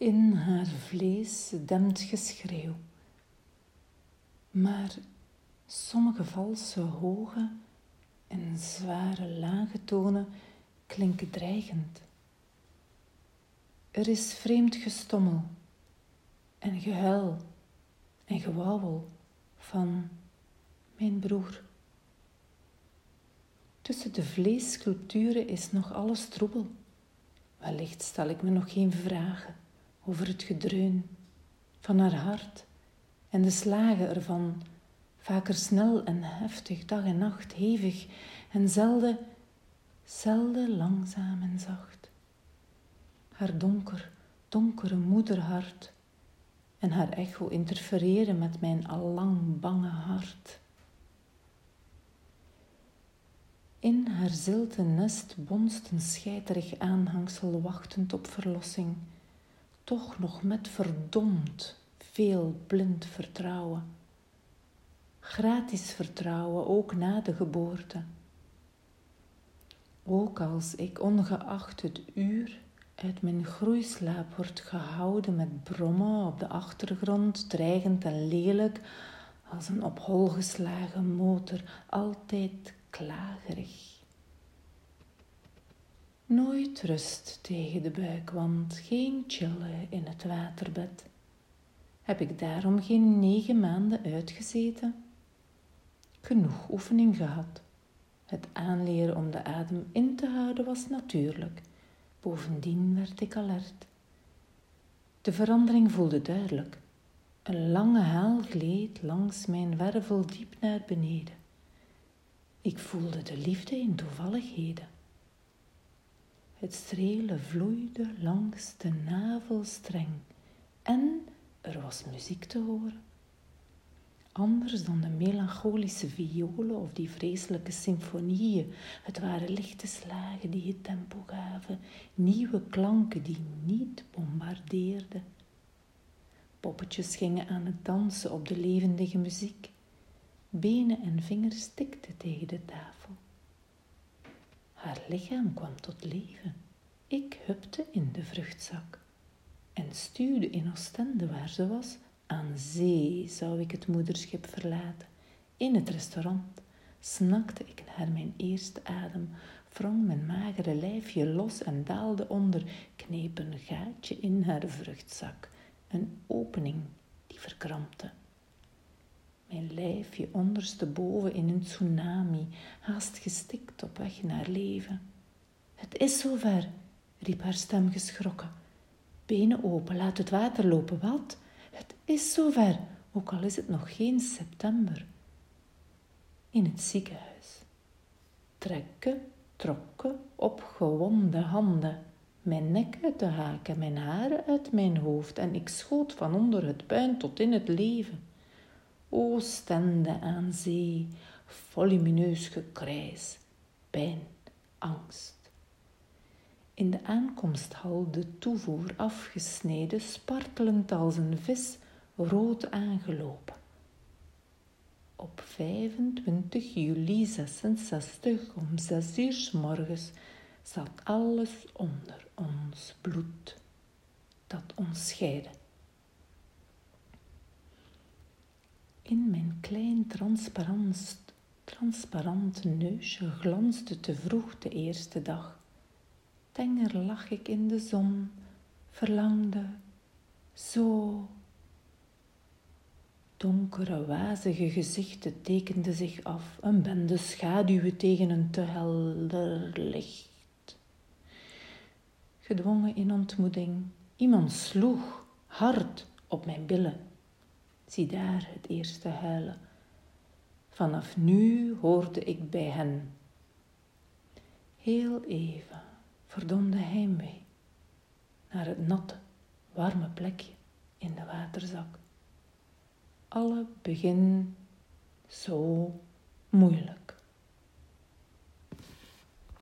In haar vlees dempt geschreeuw. Maar sommige valse hoge en zware lage tonen klinken dreigend. Er is vreemd gestommel en gehuil en gewauwel van mijn broer. Tussen de vleessculpturen is nog alles troebel. Wellicht stel ik me nog geen vragen over het gedreun van haar hart en de slagen ervan, vaker snel en heftig, dag en nacht, hevig en zelden, zelden langzaam en zacht. Haar donker, donkere moederhart en haar echo interfereren met mijn allang bange hart. In haar zilte nest bonst een scheiterig aanhangsel wachtend op verlossing, toch nog met verdomd veel blind vertrouwen. Gratis vertrouwen, ook na de geboorte. Ook als ik ongeacht het uur uit mijn groeislaap word gehouden met brommen op de achtergrond, dreigend en lelijk, als een op hol geslagen motor, altijd klagerig. Nooit rust tegen de buikwand, geen chillen in het waterbed. Heb ik daarom geen negen maanden uitgezeten? Genoeg oefening gehad. Het aanleren om de adem in te houden was natuurlijk. Bovendien werd ik alert. De verandering voelde duidelijk. Een lange haal gleed langs mijn wervel diep naar beneden. Ik voelde de liefde in toevalligheden. Het strelen vloeide langs de navelstreng en er was muziek te horen. Anders dan de melancholische violen of die vreselijke symfonieën. Het waren lichte slagen die het tempo gaven, nieuwe klanken die niet bombardeerden. Poppetjes gingen aan het dansen op de levendige muziek. Benen en vingers stikten tegen de tafel. Haar lichaam kwam tot leven. Ik hupte in de vruchtzak en stuwde in Ostende waar ze was. Aan zee zou ik het moederschip verlaten. In het restaurant snakte ik naar mijn eerste adem, wrong mijn magere lijfje los en daalde onder, kneep een gaatje in haar vruchtzak, een opening die verkrampte. Lijfje ondersteboven in een tsunami, haast gestikt op weg naar leven. Het is zover, riep haar stem geschrokken. Benen open, laat het water lopen. Wat? Het is zover, ook al is het nog geen september. In het ziekenhuis. Trekken, trokken, opgewonde handen. Mijn nek uit de haken, mijn haren uit mijn hoofd en ik schoot van onder het puin tot in het leven. O stende aan zee, volumineus gekrijs, pijn, angst. In de aankomsthal de toevoer afgesneden, spartelend als een vis, rood aangelopen. Op 25 juli 66 om 6 uur s morgens zat alles onder ons bloed dat ons scheidde. In mijn klein transparant, neusje glansde te vroeg de eerste dag. Tenger lag ik in de zon, verlangde zo. Donkere, wazige gezichten tekenden zich af, een bende schaduwen tegen een te helder licht. Gedwongen in ontmoeting, iemand sloeg hard op mijn billen. Zie daar het eerste huilen. Vanaf nu hoorde ik bij hen. Heel even verdomde heimwee naar het natte, warme plekje in de waterzak. Alle begin zo moeilijk.